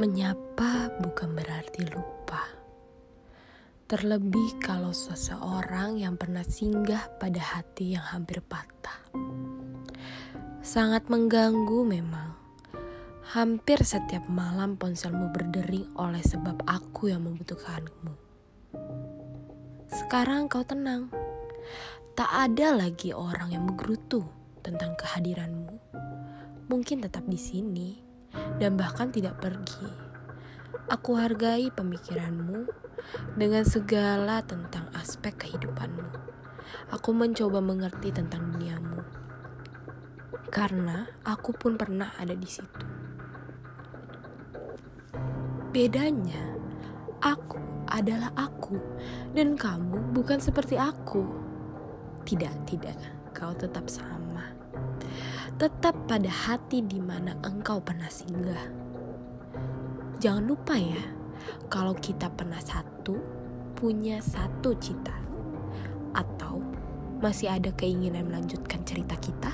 Menyapa bukan berarti lupa. Terlebih kalau seseorang yang pernah singgah pada hati yang hampir patah. Sangat mengganggu memang. Hampir setiap malam ponselmu berdering oleh sebab aku yang membutuhkanmu. Sekarang kau tenang. Tak ada lagi orang yang menggerutu tentang kehadiranmu. Mungkin tetap di sini dan bahkan tidak pergi. Aku hargai pemikiranmu dengan segala tentang aspek kehidupanmu. Aku mencoba mengerti tentang duniamu. Karena aku pun pernah ada di situ. Bedanya, aku adalah aku dan kamu bukan seperti aku. Tidak, tidak, kau tetap sama tetap pada hati di mana engkau pernah singgah. Jangan lupa ya, kalau kita pernah satu, punya satu cita. Atau masih ada keinginan melanjutkan cerita kita?